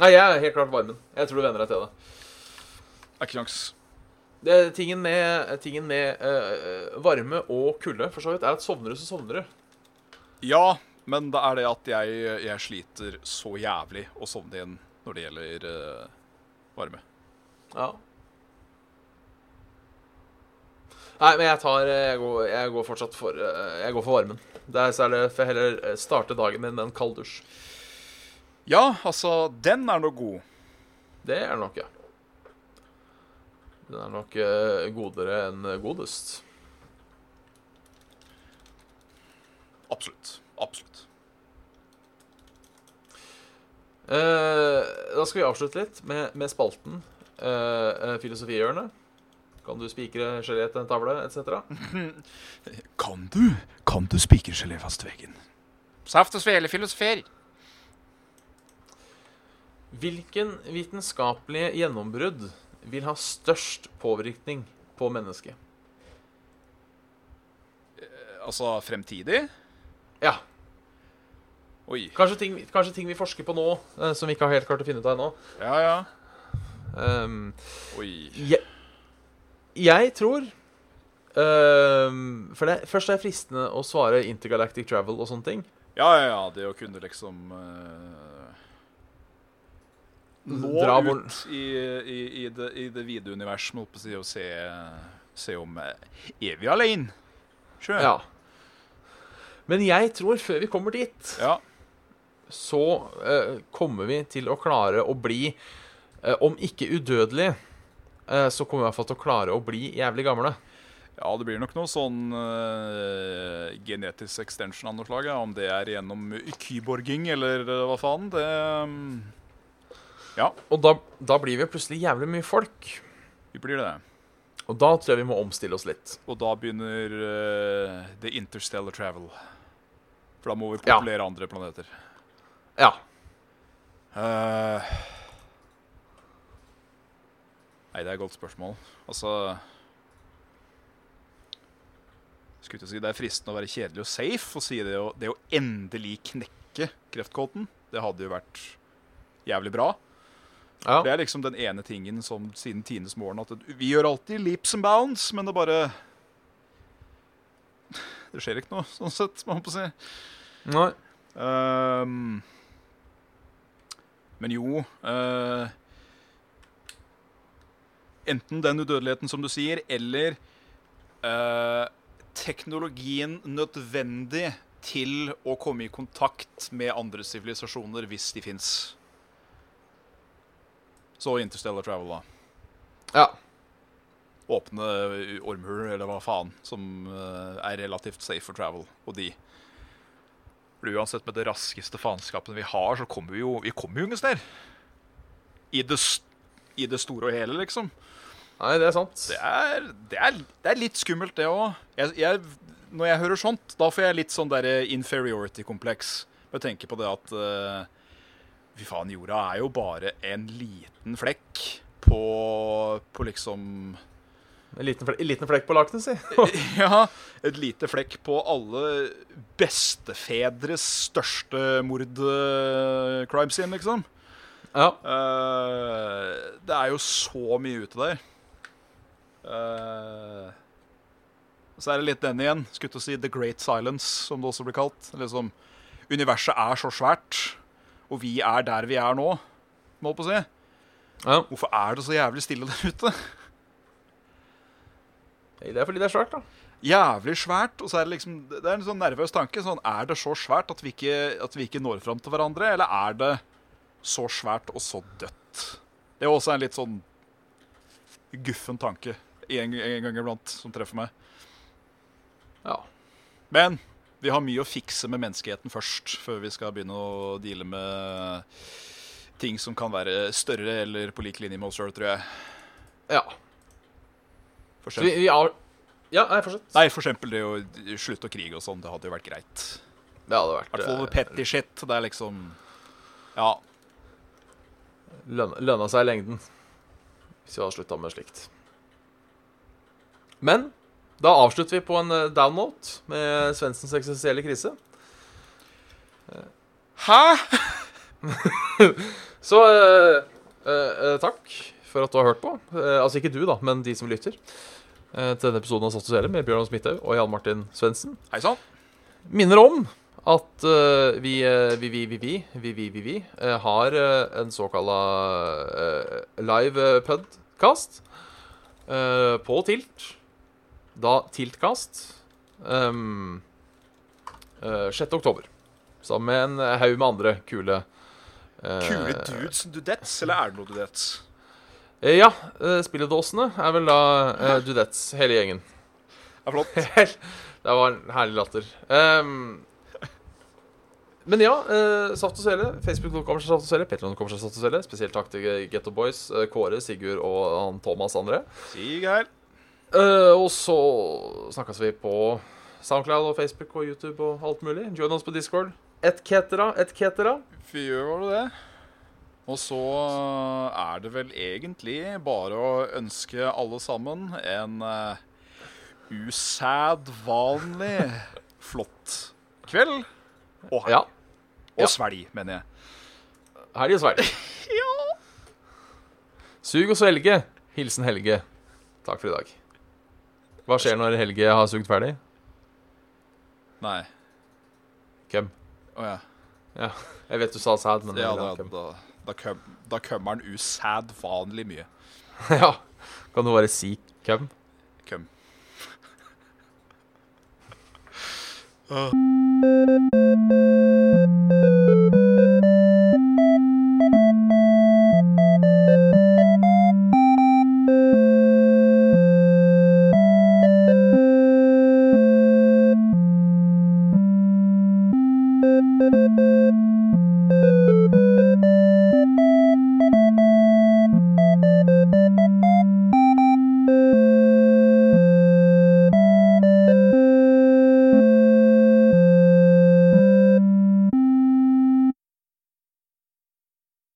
Nei, jeg er helt klart varmen. Jeg tror du venner deg til det. Er ikke kjangs. tingen med, tingen med eh, varme og kulde for så vidt er at sovner du, så sovner du. Ja, men det er det at jeg, jeg sliter så jævlig å sovne igjen når det gjelder eh, varme. Ja. Nei, men jeg tar Jeg går, jeg går fortsatt for eh, Jeg går for varmen. Det er særlig for heller eh, starte dagen min med en kald dusj. Ja, altså, den er nå god. Det er nok, ja. Den er nok eh, godere enn godest. Absolutt. Absolutt. Eh, da skal vi avslutte litt med, med spalten eh, eh, Filosofihjørnet. Kan du spikre gelé til en tavle, etc.? Kan du? Kan du spikre gelé fast til veggen? Saft og svele filosofer. Hvilken vitenskapelige gjennombrudd vil ha størst påvirkning på mennesket? Altså fremtidig? Ja, Oi. kanskje ting, kanskje ting vi forsker på nå, eh, som vi ikke har helt klart å finne ut av ennå. Ja, ja. Um, Oi. jeg, jeg tror um, For det, først er det fristende å svare intergalactic travel og sånne ting. Ja, ja, ja. Det å kunne liksom uh, Nå Dra ut hvor- i, i, i, det, i det vide univers, må på si, og se, se om uh, Er vi alene? Sjø. Ja. Men jeg tror før vi kommer dit, ja. så uh, kommer vi til å klare å bli uh, Om ikke udødelig, uh, så kommer vi i hvert fall til å klare å bli jævlig gamle. Ja, det blir nok noe sånn genetisk extension av noe slag. Ja. Om det er gjennom kyborging eller hva faen. Det um, Ja, Og da, da blir vi plutselig jævlig mye folk. vi blir det. Og da tror jeg vi må omstille oss litt. Og da begynner uh, the interstellar travel. For da må vi Ja. populere andre planeter. Ja. Uh, nei, det er et godt spørsmål. Altså Skulle til å si Det er fristende å være kjedelig og safe og si det å, det å endelig knekke Kreftkåten Det hadde jo vært jævlig bra. Ja. Det er liksom den ene tingen som siden tidenes morgen at vi gjør alltid leaps and bounds, men det bare Det skjer ikke noe, sånn sett, må man på si. Nei. Um, men jo uh, Enten den udødeligheten som du sier, eller uh, teknologien nødvendig til å komme i kontakt med andre sivilisasjoner hvis de fins. Så Interstellar Travel, da. Ja. Åpne ormhuler, eller hva faen, som eh, er relativt safe for travel. Og de For uansett med det raskeste faenskapen vi har, så kommer vi jo Vi kommer jo ingen steder. I det, I det store og hele, liksom. Nei, det er sant. Det er, det er, det er litt skummelt, det òg. Når jeg hører sånt, da får jeg litt sånn derre inferiority-kompleks. Med å tenke på det at eh, Fy faen, jorda er jo bare en liten flekk på, på liksom En liten, flekk, en liten flekk på lakenet, si. Ja, et lite flekk på alle bestefedres største mord-crime scene, liksom. ja. Uh, det er jo så mye ute der. Uh, så er det litt den igjen. Skulle til å si The Great Silence, som det også blir kalt. Liksom, universet er så svært, og vi er der vi er nå, må på å si. ja. Hvorfor er det så jævlig stille der ute? Det er fordi det er svært, da. Jævlig svært, og så er det liksom Det er en sånn nervøs tanke. Sånn, er det så svært at vi ikke, at vi ikke når fram til hverandre, eller er det så svært og så dødt? Det er også en litt sånn guffen tanke en, en gang iblant som treffer meg. Ja. Men vi har mye å fikse med menneskeheten først, før vi skal begynne å deale med ting som kan være større eller på lik linje med oss sjøl, tror jeg. ja. For vi, vi har Ja, nei, fortsett. nei, for eksempel det å slutte å krige og sånn, det hadde jo vært greit. Det hadde I vært hvert fall eh, petty shit. Det er liksom Ja. lønna, lønna seg i lengden. Hvis vi hadde slutta med slikt. Men da avslutter vi på en eh, down note med Svendsens eksistensielle krise. Hæ?! Så uh, eh, eh, takk for at du har hørt på. Uh, altså ikke du, da, men de som lytter. eh, til denne episoden av Svele med Bjørn Smithaug og Jan Martin Svendsen. Hei sann. Minner om at eh, vi, eh, vi, vi, vi, vi, vi, vi, vi, vi eh, har eh, en såkalla uh, live eh, podcast eh, på Tilt. Da Tiltkast. Um, uh, 6. oktober. Sammen med en haug med andre kule uh, Kule dudes dudettes, eller er det noe dudettes? Uh, Ja. eh, spilledåsene er vel da dudettes, hele gjengen. Det er flott. det var en herlig latter. Um, men ja, eh, Saft og Svele. seg Saft og Svele. seg Saft og Svele. Spesielt takk til Getto Boys, eh, Kåre, Sigurd og han Thomas André. Sig Eh, og så snakkes vi på Soundcloud og Facebook og YouTube og alt mulig. Join oss på Discord. Et cetera, et cetera. Vi gjør det. Og så er det vel egentlig bare å ønske alle sammen en uh, usedvanlig flott kveld. Og helg. Ja. Og Ja. svelg, mener jeg. Helg og svelg. ja. Sug og svelge. Hilsen Helge. Takk for i dag. Hva skjer når Helge har sugd ferdig? Nei. Køm. Å ja. Ja, jeg vet du sa sæd, men ja da, da, da, da, køm, da kømmer han usedvanlig mye. ja. Kan du bare si køm? Køm.